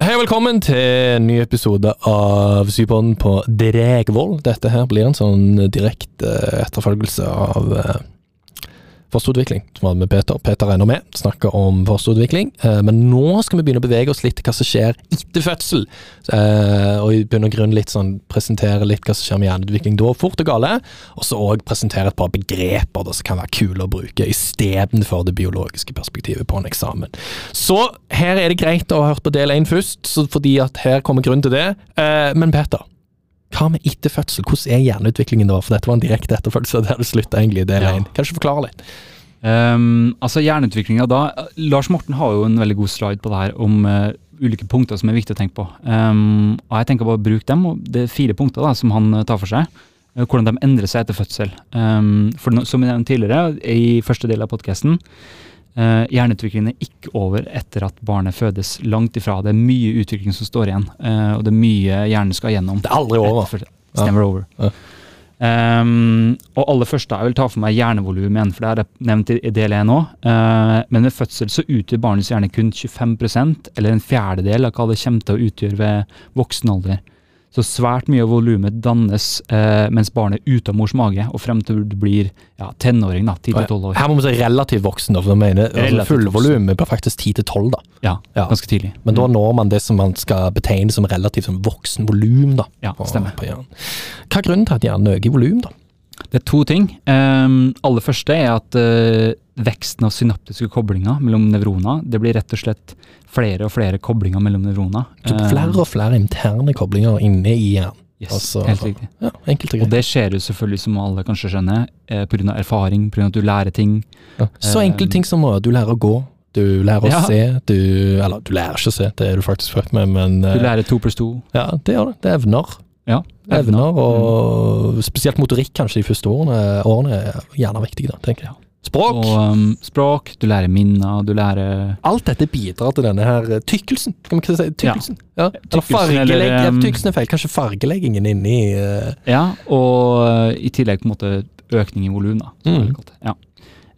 Hei og velkommen til en ny episode av Sypodden på Dregvoll. Dette her blir en sånn direkte etterfølgelse av eh, fosterutvikling, som var med Peter. Peter er ennå med, snakker om fosterutvikling. Eh, men nå skal vi begynne å bevege oss litt til hva som skjer etter fødsel. Eh, og i bunn og grunn litt sånn presentere litt hva som skjer med hjerneutvikling da, fort og gale. Og så òg presentere et par begreper da, som kan være kule å bruke istedenfor det biologiske perspektivet på en eksamen. Så her er det greit å ha hørt på del én først, fordi at her kommer grunnen til det. Eh, men Peter. Hva med etter fødsel? Hvordan er hjerneutviklingen da? For dette var en direkte etterfølgelse der det slutta egentlig Det er Ja. én. Kan du ikke forklare litt? Um, altså Hjerneutviklinga da Lars Morten har jo en veldig god slide på det her om uh, ulike punkter som er viktig å tenke på. Um, og jeg tenker bare å bruke dem. og Det er fire punkter da som han eh, tar for seg. eh, hvordan de endrer seg etter fødsel. Um, for Som jeg nevnte tidligere, i første del av podkasten, uh, hjerneutviklingen er ikke over etter at barnet fødes. Langt ifra. Det er mye utvikling som står igjen, eh, og det er mye hjernen skal gjennom. Det er aldri over. It's never over. Ja. Um, og aller første, jeg vil ta for meg hjernevolum igjen, for det har jeg nevnt i, del 1 òg. men ved fødsel så utgjør barnets hjerne kun 25% eller en fjerdedel av hva det kommer til å utgjøre ved voksen alder. Så svært mye av volumet dannes eh, mens barnet er ute av mors mage, og frem til du blir ja, tenåring, da, 10-12 år. Her må vi si relativt voksen, da, for jeg mener altså, Relativt fullvolum er faktisk 10-12, da. Ja, Ja. ganske tidlig. Men da når man det som man skal betegne som relativt som voksen volum, da. Ja, på, stemmer. på. Hva er grunnen til at hjernen øker i volum, da? Det er to ting. Um, aller første er at uh, veksten av synaptiske koblinger mellom nevroner, det blir rett og slett flere og flere koblinger mellom nevroner. Så flere og flere interne koblinger inne i hjernen. yes, altså- helt riktig. Ja, enkelt og Og det skjer jo selvfølgelig, som alle kanskje skjønner, eh, pga. erfaring, pga. at du lærer ting. Ja. Så enkle ting som at du lærer å gå, du lærer å Ja. se, du Eller, du lærer ikke å se, det er du faktisk født med, men Du eh, lærer to pluss to. Ja, det gjør det. Det er evner. Ja, Evner, Mm. og spesielt motorikk kanskje de første årene, årene er gjerne viktig, da, tenker jeg. Språk! Og um, språk, du lærer minner, du lærer Alt dette bidrar til denne her eh, tykkelsen. Kan vi si tykkelsen? Ja. Ja. Tykkelsen, fargelegg. eller, ja, um, tykkelsen er feil. Kanskje fargeleggingen inni uh, Ja, og uh, i tillegg på en måte økning i volum, da. Mm. Ja.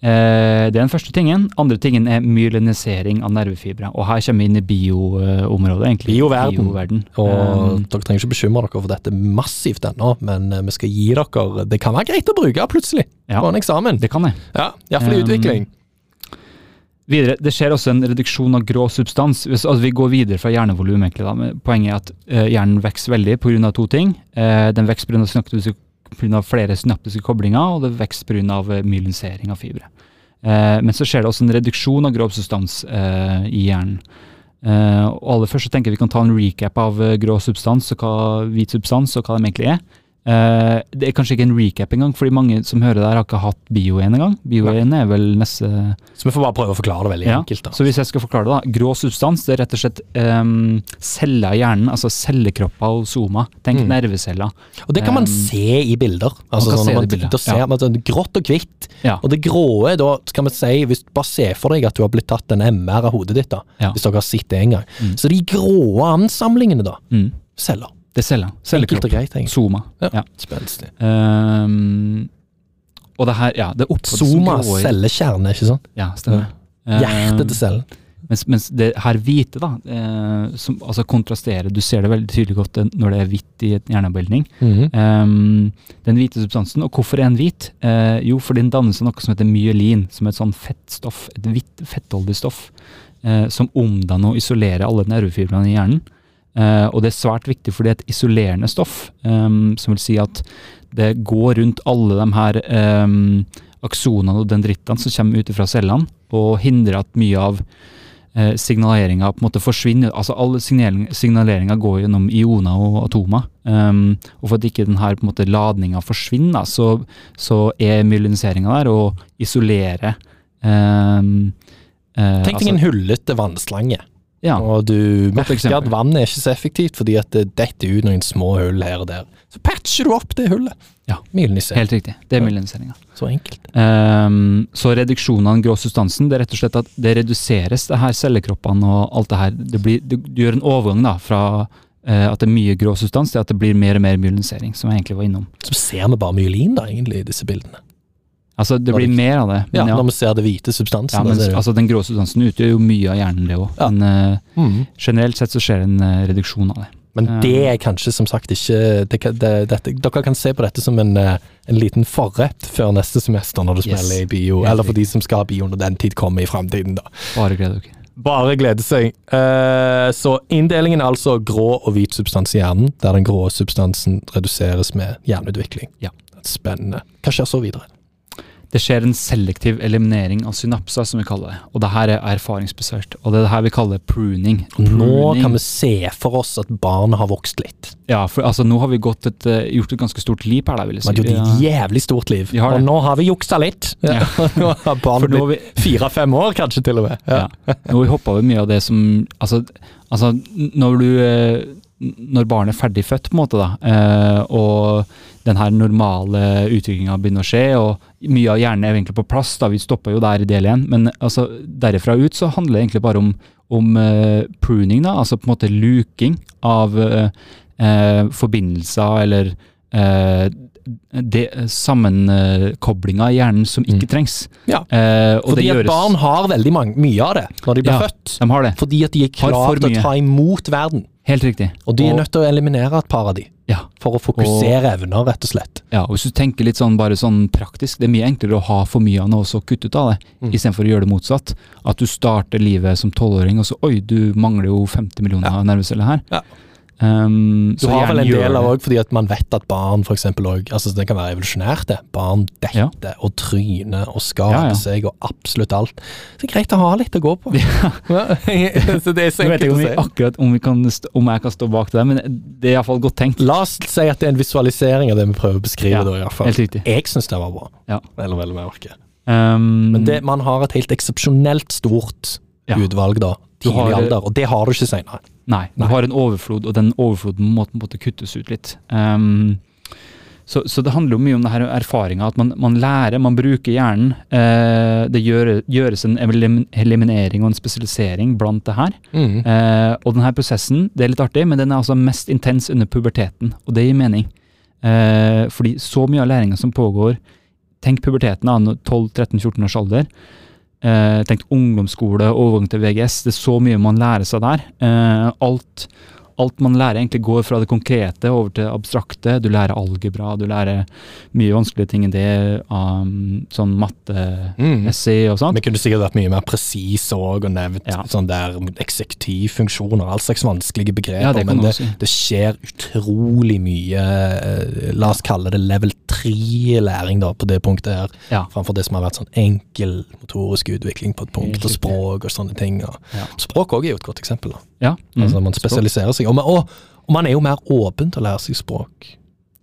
Eh, det er den første tingen. Andre tingen er myelinisering av nervefibre. Og her kommer vi inn i bioområdet, egentlig. Bioverden. Bioverden. Og Um, dere trenger ikke bekymre dere for dette massivt ennå, men eh, vi skal gi dere Det kan være greit å bruke plutselig Ja. på en eksamen. det kan jeg. Ja, Iallfall i Um, utvikling. Videre, Det skjer også en reduksjon av grå substans. Hvis, altså Vi går videre fra hjernevolum. egentlig da, Poenget er at uh, hjernen vokser veldig pga. to ting. Uh, den vokser pga. Av flere synaptiske koblinger, og det vokser pga. myelinisering av fibre. Eh, men så skjer det også en reduksjon av grov substans eh, i hjernen. Eh, og aller først så tenker jeg vi kan ta en recap av eh, grå substans og hva hvit substans og hva de egentlig er. Eh, det er kanskje ikke en recap engang, fordi mange som hører der har ikke hatt bio-1 engang. Bio-1 er vel neste Så vi får bare prøve å forklare det veldig ja, enkelt. da. Så hvis jeg skal forklare det, da. Grå substans det er rett og slett um, celler i hjernen, altså cellekropper og soma. Tenk Mm. nerveceller. Og det kan man Um, se i bilder. Altså, kan sånn, se man, det bilder, da ser ja. man grått og hvitt. Ja. Og det gråe, da skal vi si hvis, Bare se for deg at du har blitt tatt en MR av hodet ditt, da. Hvis dere har sett det en gang. Mm. Så de grå ansamlingene, da. Mm. Celler. Det er. Enkelt Cellekropp. Soma. Ja. Ja. Spenstig. Um, og det her, ja, det er oppå Soma, cellekjerne, ikke sant? Ja, stemmer. Hjertet Um, til cellen. Mens, mens det her hvite, da, eh, som altså kontrasterer Du ser det veldig tydelig godt eh, når det er hvitt i en hjernebildning. Mm -hmm. Um, den hvite substansen. Og hvorfor er den hvit? Eh, jo, fordi den dannes av noe som heter myelin, som er et sånn fettstoff, et hvitt fettholdig stoff, eh, som omdanner og isolerer alle nervefibrene i hjernen. Eh, og det er svært viktig fordi det er et isolerende stoff, um, som vil si at det går rundt alle de her um, aksonene og dendrittene som kommer ut fra cellene, og hindrer at mye av eh, signaleringa på en måte forsvinner. Altså Alle signaleringa går gjennom ioner og atomer. Um, og for at ikke denne på en måte ladninga forsvinner, så, så er myeliniseringa der og isolerer um, eh, Tenk deg en hullete vannslange, ja, og du merker at vannet er ikke så effektivt fordi at det detter ut noen små hull her og der. Så patcher du opp det hullet. Ja, helt riktig. Det er myeliniseringa. Så enkelt. Um, så reduksjonen av den grå substansen, det er rett og slett at det reduseres, det her cellekroppene og alt det her. Det blir, du, du gjør en overgang da, fra uh, at det er mye grå substans til at det blir mer og mer myelinisering, som jeg egentlig var innom. Så ser vi bare myelin da, egentlig, i disse bildene. Altså, det blir mer av det. Ja, Men ja, Når vi ser det hvite substansen. ja, men, det- altså, den grå substansen utgjør jo mye av hjernen, det òg. Ja. Men uh, mm. generelt sett så skjer det en uh, reduksjon av det. Men det er kanskje som sagt ikke det, det, dette, Dere kan se på dette som en, eh, en liten forrett før neste semester når du Yes. i bio, eller for de som skal ha bio når den tid kommer i framtiden, da. Bare glede dere. Bare glede seg. Uh, så inndelingen er altså grå og hvit substans i hjernen, der den grå substansen reduseres med hjerneutvikling. Ja. Spennende. Hva skjer så videre? Det skjer en selektiv eliminering av synapser, som vi kaller det. Og det her er erfaringsbasert. Og det er det her vi kaller pruning. pruning. nå kan vi se for oss at barnet har vokst litt. Ja, for altså, nå har vi gått et, eh, gjort et ganske stort liv her, da, vil jeg si. er jo et jævlig stort liv, og nå har vi juksa litt. Ja. nå har barnet nå blitt vi, fire-fem år, kanskje til og med. ja. nå har vi hoppa over mye av det som Altså, altså når du eh, Når barnet er ferdig født, på en måte, da, eh, og den her normale utviklinga begynner å skje, og mye av hjernen er egentlig på plass, da, vi stopper jo der i del én, men altså, derifra ut så handler det egentlig bare om, om uh, pruning, da, altså på en måte luking av uh, uh, forbindelser eller det, sammenkoblinga i hjernen som ikke Mm. trengs. Ja. Eh, Fordi det at barn har veldig mange, mye av det når de blir Ja. født. De har det. Fordi at de er klar til å ta imot verden. Helt riktig. Og de er Og- nødt til å eliminere et par av de, Ja. for å fokusere evner, rett og slett. Ja, og Hvis du tenker litt sånn bare sånn praktisk, det er mye enklere å ha for mye av noe og så kutte ut av det, Mm. istedenfor å gjøre det motsatt. At du starter livet som tolvåring, og så oi, du mangler jo 50 millioner Ja. nerveceller her. Ja. Um, Du har vel en del av òg fordi at man vet at barn for eksempel også, altså Det kan være evolusjonært, det. Barn detter og tryner og skader Ja, ja. seg og absolutt alt. Så det er greit å ha litt å gå på. Ja. så det er så enkelt å si. jeg vet ikke om, vi akkurat om, vi kan, om jeg kan stå bak det, men det er iallfall godt tenkt. La oss si at det er en visualisering av det vi prøver å beskrive. Ja, da, i hvert fall. Jeg syns det var bra. Ja. Eller vel merke. Um, Men det, man har et helt eksepsjonelt stort Ja. utvalg da, tidlig alder, og det har du ikke seinere. Nei, du har en overflod, og den overfloden må på en måte kuttes ut litt. Um, så, så det handler jo mye om det her erfaringa, at man, man lærer, man bruker hjernen. Uh, det gjør, gjøres en eliminering og en spesialisering blant det her. Mm. Uh, og denne prosessen, det er litt artig, men den er altså mest intens under puberteten, og det gir mening. Uh, fordi så mye av læringa som pågår Tenk puberteten, da, 12-13-14 års alder. Eh, tenkt ungdomsskole, overgang til VGS. Det er så mye man lærer seg der. Eh, alt, alt man lærer egentlig går fra det konkrete over til abstrakte. Du lærer algebra, du lærer mye vanskelige ting enn det. Um, sånn Mm. matte-essay og sånt. Vi kunne sikkert vært mye mer presise òg, og nevnt Ja. sånn der eksektivfunksjoner, all slags vanskelige begreper. Ja, det men det, det skjer utrolig mye, eh, la oss kalle det level 3-læring da, på det punktet her, Ja. framfor det som har vært sånn enkel motorisk utvikling på et punkt, og språk og sånne ting. Og. Språk òg er jo et godt eksempel. da. Ja. mm. Altså Man spesialiserer seg, og man, og, og man er jo mer åpen til å lære seg språk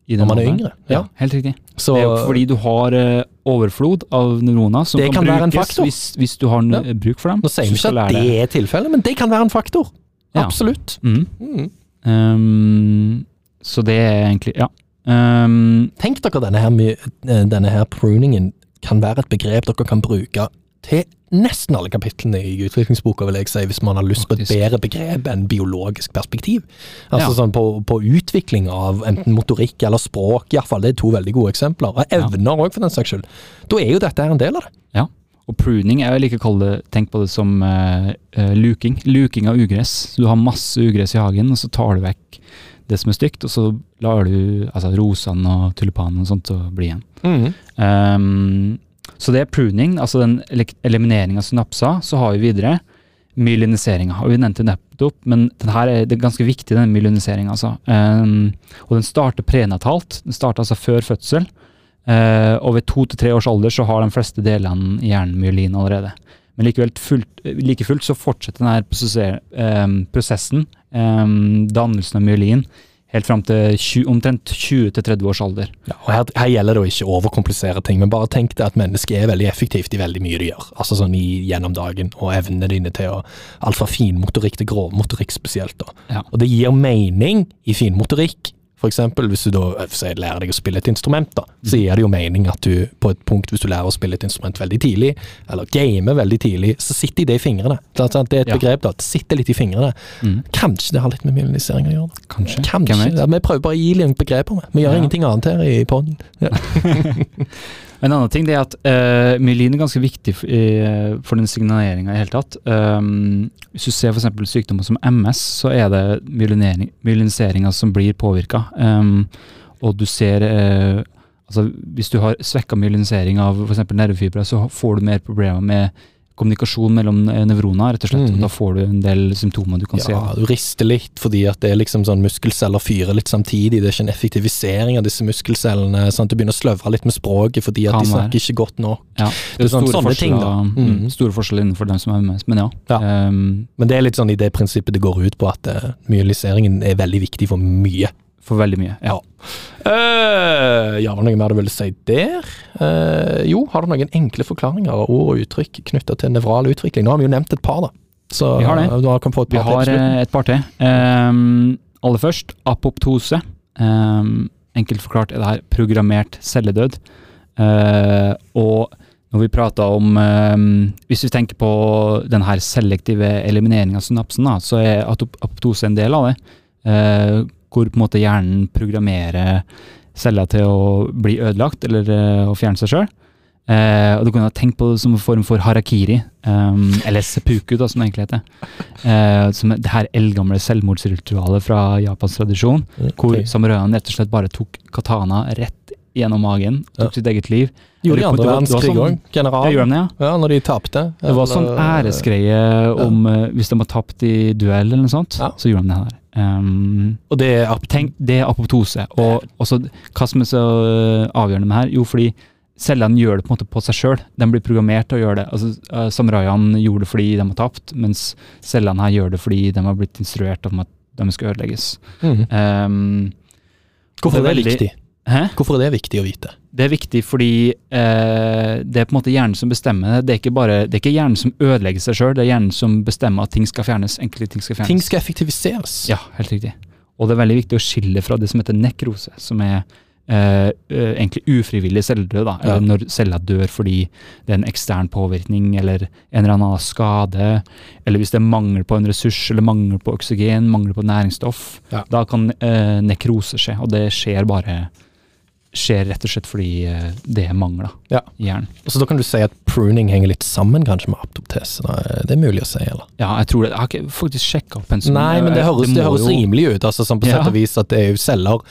når man er yngre. Ja, helt riktig. Så det er jo fordi du har eh, overflod av neuroner som kan, kan brukes hvis, hvis du har Ja. bruk for dem. nå sier vi ikke at det er tilfellet, men det kan være en faktor. Ja. Absolutt. Mm. Mm. Um, så det er egentlig Ja. Um, Tenk dere denne her, eh, denne her pruningen kan være et begrep dere kan bruke til nesten alle kapitlene i utviklingsboka, vil jeg si, hvis man har lyst på et bedre begrep enn biologisk perspektiv. Altså Ja. sånn på, på utvikling av enten motorikk eller språk, iallfall. Det er to veldig gode eksempler. Og evner òg, for den saks skyld. Da er jo dette her en del av det. ja. Og pruning, jeg liker å kalle det Tenk på det som uh, luking. Luking av ugress. Så du har masse ugress i hagen, og så tar du vekk det som er stygt, og så lar du altså, rosene og tulipanene og sånt å bli igjen. Um, så det er pruning, altså den eliminering av synapser. Så har vi videre myeliniseringa. Vi nevnte nettopp, men den her er, det er ganske viktig, den myeliniseringa. Altså. Um, og den starter prenatalt. Den starter altså før fødsel. Uh, og ved to til tre års alder så har de fleste delene hjernen myelin allerede. Men fullt, like fullt så fortsetter denne um, prosessen, um, dannelsen av myelin, helt fram til 20, omtrent 20-30 års alder. Ja, og her, her gjelder det å ikke overkomplisere ting, men bare tenk deg at mennesket er veldig effektivt i veldig mye det gjør. Altså sånn i, gjennom dagen, og evnene dine til å Alt fra finmotorikk til grovmotorikk spesielt. da. Ja. Og det gir mening i finmotorikk. For eksempel hvis du da si, lærer deg å spille et instrument, da, så gir det jo mening at du på et punkt, hvis du lærer å spille et instrument veldig tidlig, eller game veldig tidlig, så sitter det i fingrene. Det er et Ja. begrep, da. Det sitter litt i fingrene. Mm. Kanskje det har litt med myelinisering å gjøre. Kanskje. Kanskje. Ja, vi prøver bare å gi litt begreper. Vi gjør Ja. ingenting annet her i podden. En annen ting det er at uh, myelin er ganske viktig for, uh, for den signaleringa i hele tatt. Um, hvis du ser f.eks. sykdommer som MS, så er det myeliniseringa som blir påvirka. Um, og du ser uh, altså Hvis du har svekka myelinisering av f.eks. nervefibre, så får du mer problemer med kommunikasjon mellom nevroner, rett og slett. Mm. Da får du en del symptomer du kan se. Ja, du rister litt fordi at det er liksom sånn muskelceller fyrer litt samtidig. Det er ikke en effektivisering av disse muskelcellene. Sant? Du begynner å sløvre litt med språket fordi at Kan de være. snakker ikke godt nok. Ja, Det er sånn- store sånne ting, forskjeller- Mm. mm, Store forskjeller innenfor dem som er MS, men ja. Ja. Um, Men det er litt sånn i det prinsippet det går ut på at uh, myeliseringen er veldig viktig for mye. For veldig mye. Ja. Uh, ja, var det noe mer du ville si der? Uh, jo, har du noen enkle forklaringer av ord og uttrykk knytta til nevral utvikling? Nå har vi jo nevnt et par, da. Så Vi har det. uh, du kan få et Vi har eh, et par til. Um, aller først, apoptose. Um, enkelt forklart er det her programmert celledød. Uh, og når vi prater om um, Hvis vi tenker på den her selektive elimineringen av synapsen, da, så er apoptose en del av det. Eh, hvor på en måte hjernen programmerer celler til å bli ødelagt eller eh, å fjerne seg sjøl. Eh, og Du kan ha tenkt på det som en form for harakiri, um, eller sepuku, da, som det egentlig heter. Eh, som det her eldgamle selvmordsritualet fra Japans tradisjon, hvor Ok. samuraiene rett og slett bare tok katana rett gjennom magen, tok Ja. sitt eget liv. Gjorde de andre det var- det verdenskrig sånn- òg? General? Ja, ja? Ja, når de tapte. Det var sånn æresgreie om eh, hvis de har tapt i duell eller noe sånt, så gjorde de det her. Um, Og det er tenk, det er apoptose. Og også, hva som er så øh, avgjørende med her? Jo, fordi cellene gjør det på en måte på seg sjøl. De blir programmert til å gjøre det. Altså, øh, Samuraiene gjorde det fordi de har tapt, mens cellene her gjør det fordi de har blitt instruert om at de skal ødelegges. Mm. Um, Hvorfor er det veldig- viktig? Hæ? Hvorfor er det viktig å vite? Det er viktig fordi eh, det er på en måte hjernen som bestemmer. Det er ikke, bare, det er ikke hjernen som ødelegger seg sjøl, det er hjernen som bestemmer at ting skal fjernes. Enkelte ting skal fjernes. Ting skal effektiviseres. Ja, helt riktig. Og det er veldig viktig å skille fra det som heter nekrose, som er eh, eh, egentlig ufrivillig celledød. Da. Ja. Eller når celler dør fordi det er en ekstern påvirkning eller en eller annen skade, eller hvis det er mangel på en ressurs eller mangel på oksygen, mangel på næringsstoff. Ja. Da kan eh, nekrose skje, og det skjer bare skjer rett og slett fordi eh, det mangla Ja. Og så da kan du si at pruning henger litt sammen kanskje med aptoptese. Det er mulig å si, eller? Ja, jeg tror det. Jeg har ikke faktisk sjekka opp pensum. Nei, men det høres, det det høres jo- rimelig ut. Altså, sånn på sett og vis at det er jo celler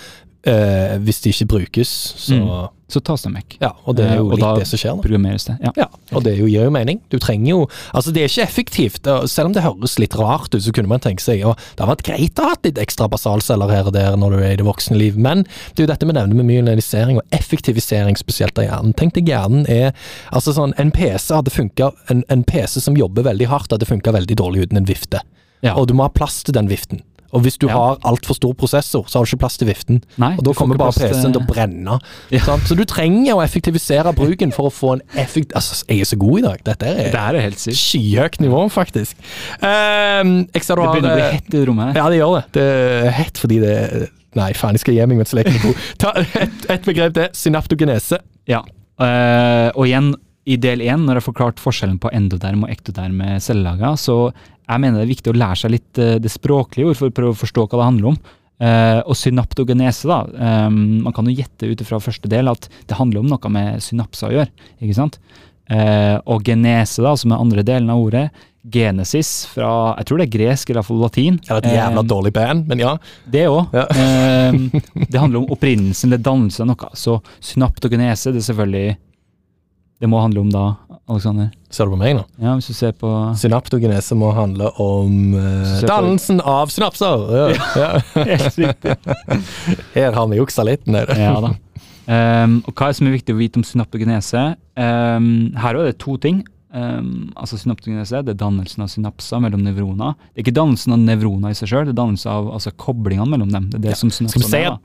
eh, Hvis de ikke brukes, så Så tas de vekk. Ja, og det er Eh, jo og litt det som skjer Da Programmeres det. Ja. Ja, og det jo, gir jo mening. Du trenger jo Altså, det er ikke effektivt. Selv om det høres litt rart ut, så kunne man tenke seg at det har vært greit å ha litt ekstra basalceller her og der når du er i det voksne liv, men det er jo dette vi nevner med myelinisering og effektivisering spesielt av hjernen. Tenk deg hjernen er Altså sånn, en PC hadde funka En, en PC som jobber veldig hardt, hadde funka veldig dårlig uten en vifte. Ja. Og du må ha plass til den viften. Og hvis du Ja. har altfor stor prosessor, så har du ikke plass til viften. Nei, Og da kommer bare PC-en til å brenne. Ja. Sant? Så du trenger å effektivisere bruken for å få en effekt... Altså, jeg er så god i dag. Dette er det er helt sykt. skyhøyt nivå, faktisk. Um, Det begynner å bli eh, hett i rommet her. Ja, det gjør det. Det er hett fordi det Nei, faen, jeg skal gi meg mens leken er god. Ta et, et begrep til. Synaptogenese. Ja. Uh, og igjen, i del én, når jeg har forklart forskjellen på endoderm og ektoderm cellelager, så jeg mener det er viktig å lære seg litt eh, det språklige ord for å prøve å forstå hva det handler om. Uh, og synaptogenese, da. Um, man kan jo gjette ut fra første del at det handler om noe med synapser å gjøre. ikke sant? Uh, og genese, da, som er andre delen av ordet. Genesis fra jeg tror det er gresk eller iallfall latin. Eller et jævla Eh, dårlig band, men ja. det òg. Ja. det handler om opprinnelsen eller dannelsen av noe. Så synaptogenese, det er selvfølgelig Det må handle om da, Alexander. Ser du på meg nå? Ja, hvis du ser på Synaptogenese må handle om uh, dannelsen på- av synapser. Ja, ja. Helt riktig. Her har vi juksa litt. nede. det. Ja da. Um, og hva er det som er viktig å vite om synaptogenese? Um, her er det to ting. Um, altså Synaptogenese det er dannelsen av synapser mellom nevroner. Det er ikke dannelsen av nevroner i seg sjøl, det er dannelsen av altså, koblingene mellom dem. Det er det Ja. som Skal vi se, da.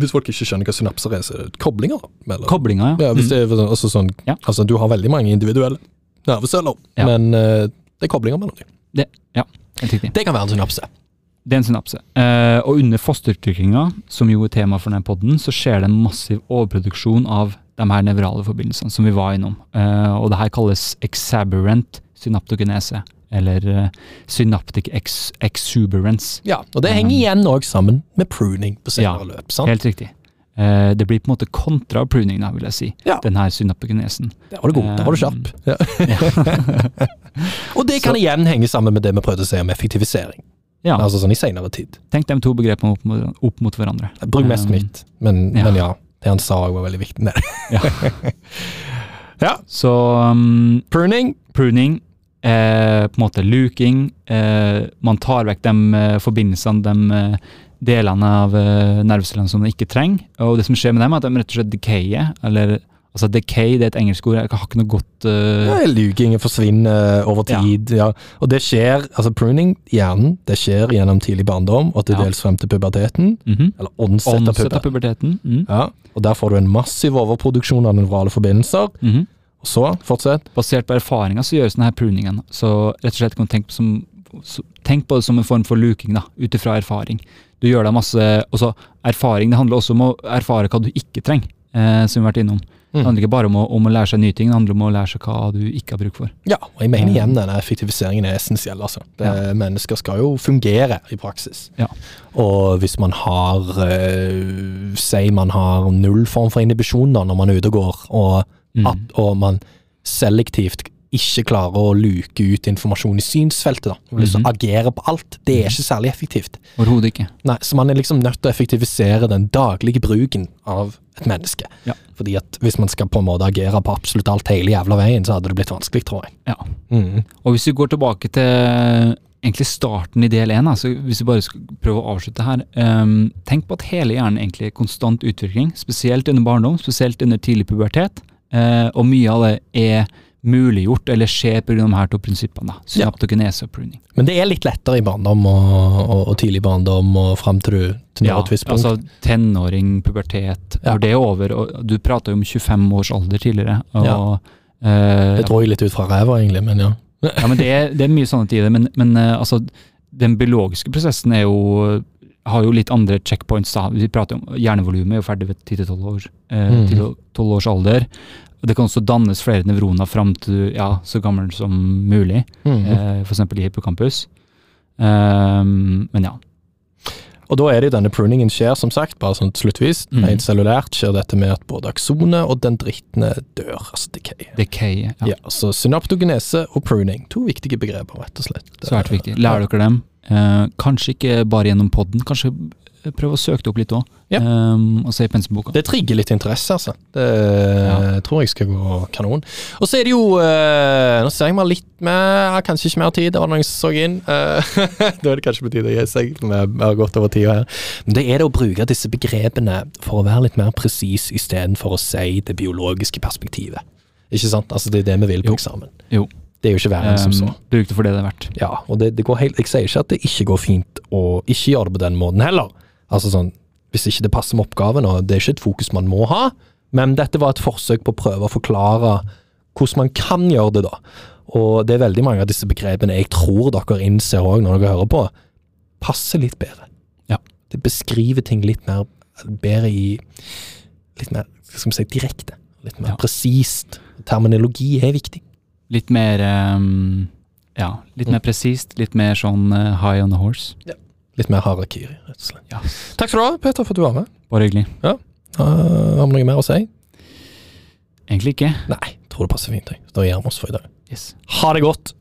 Hvis folk ikke skjønner hva synapser er, så er det koblinger. mellom- Koblinger, ja. Ja, Mm. det er sånn- altså sånn, Ja. altså Du har veldig mange individuelle nerveceller, Ja. men uh, det er koblinger mellom dem. Helt riktig. Det kan være en synapse. Det er en synapse. Eh, og under fosterutviklinga, som jo er tema for denne podden, så skjer det en massiv overproduksjon av de her nevrale forbindelsene som vi var innom. Eh, og det her kalles exaberant synaptogenese, eller eh, synaptic ex exuberance. Ja, og det henger igjen òg sammen med pruning på senere løp. sant? Helt riktig. Eh, det blir på en måte kontra pruning, da, vil jeg si. Ja. Den her synapogenesen. Det var du god. det var du kjapp. Ja. Og det kan Så- igjen henge sammen med det vi prøvde å si om effektivisering. ja. Altså sånn i senere tid. Tenk de to begrepene opp mot, opp mot hverandre. Bruk mest Um, mitt, men ja. men ja. Det han sa var veldig viktig. Ja. Ja. Så um, Pruning. pruning, eh, på en måte luking, eh, man tar vekk de eh, forbindelsene, de eh, delene av eh, nervecellene som de ikke trenger. Og det som skjer med dem, er at de rett og slett decayer, eller altså decay, det er et engelsk ord, jeg har ikke noe godt uh... Ja, Lugingen forsvinner over tid. Ja. Og det skjer, altså pruning i hjernen, det skjer gjennom tidlig barndom og til Ja. dels frem til puberteten. mhm. Eller onset av puberteten. puberteten. Mm. Ja. Og der får du en massiv overproduksjon av nevrale forbindelser. mhm. Og så, fortsett. Basert på erfaringer så gjøres denne pruningen. Så rett og slett kan du tenke på, som, tenk på det som en form for luking, da, ut ifra erfaring. Du gjør deg masse også, Erfaring det handler også om å erfare hva du ikke trenger, eh, som vi har vært innom. Det Mm. handler ikke bare om å, om å lære seg nye ting, det handler om å lære seg hva du ikke har bruk for. Ja, og jeg mener igjen denne effektiviseringen er essensiell. Altså. Det, Mennesker skal jo fungere i praksis. Ja. Og hvis man har eh, Si man har null form for inhibisjon da, når man er ute og går, og, Mm. at, og man selektivt ikke klarer å luke ut informasjon i synsfeltet, da. lyst til å agere på alt. Det er ikke særlig effektivt. Overhodet ikke. Nei, Så man er liksom nødt til å effektivisere den daglige bruken av et menneske. Ja. Fordi at hvis man skal på en måte agere på absolutt alt hele jævla veien, så hadde det blitt vanskelig, tror jeg. Ja. Mhm. Og hvis vi går tilbake til egentlig starten i del én, altså hvis vi bare skal prøve å avslutte her Um, Tenk på at hele hjernen egentlig er konstant utvikling, spesielt under barndom, spesielt under tidlig pubertet. Uh, og mye av det er muliggjort eller skjer pga. de her to prinsippene. Synaptogenese og pruning. Men det er litt lettere i barndom og, og, og tidlig barndom og fram til du til Ja, et visst punkt. altså tenåring, pubertet. Ja. Når det er over, og du prata jo om 25 års alder tidligere. og Ja. eh, det drar jo litt ut fra ræva, egentlig, men ja. Ja, men det er, det er mye sannhet i det, men, men eh, altså, den biologiske prosessen er jo har jo litt andre checkpoints. da. Vi prater om Hjernevolumet er jo ferdig ved 10-12 år, eh, mm. 10-12 års alder. Og Det kan også dannes flere nevroner fram til ja, så gammel som mulig, mm. eh, f.eks. i hippocampus. Um, men ja. Og da er det jo denne pruningen skjer, som sagt, bare sånn sluttvis. Mm. Rent cellulært skjer dette med at både aksonet og dendrittene dør, altså decay. Decay. Ja. Ja, så synaptogenese og pruning, to viktige begreper, rett og slett. Svært viktig. Lærer dere dem? Eh, kanskje ikke bare gjennom podden, kanskje prøve å søke det opp litt òg. Ja. og se i penselboka. Det trigger litt interesse, altså. Det Ja. tror jeg skal gå kanon. Og så er det jo eh, Nå ser jeg meg litt med Kanskje ikke mer tid, det var noen som så inn. Eh, da er det kanskje på tide å gi seg. Vi har gått over tida her. Men det er det å bruke disse begrepene for å være litt mer presis istedenfor å si det biologiske perspektivet. Ikke sant? Altså Det er det vi vil på Jo. eksamen. Jo. Det er jo ikke verre enn som så. Um, bruk det for det det er verdt. Ja, og det, det går helt, jeg sier ikke at det ikke går fint å ikke gjøre det på den måten heller. Altså sånn, Hvis ikke det passer med oppgaven, og det er ikke et fokus man må ha, men dette var et forsøk på å prøve å forklare hvordan man kan gjøre det, da. Og det er veldig mange av disse begrepene jeg tror dere innser òg når dere hører på, passer litt bedre. Ja. Det beskriver ting litt mer bedre i Litt mer skal vi si, direkte. Litt mer Ja. presist. Terminologi er viktig. Litt mer um, Ja, litt Mm. mer presist. Litt mer sånn uh, high on the horse. Litt mer harakiri, rett og slett. Ja. Takk skal du ha, Peter, for at du var med. Bare hyggelig. Uh, har vi noe mer å si? Egentlig ikke. Nei, tror det passer fint. Da gir vi oss for i dag. Yes. Ha det godt!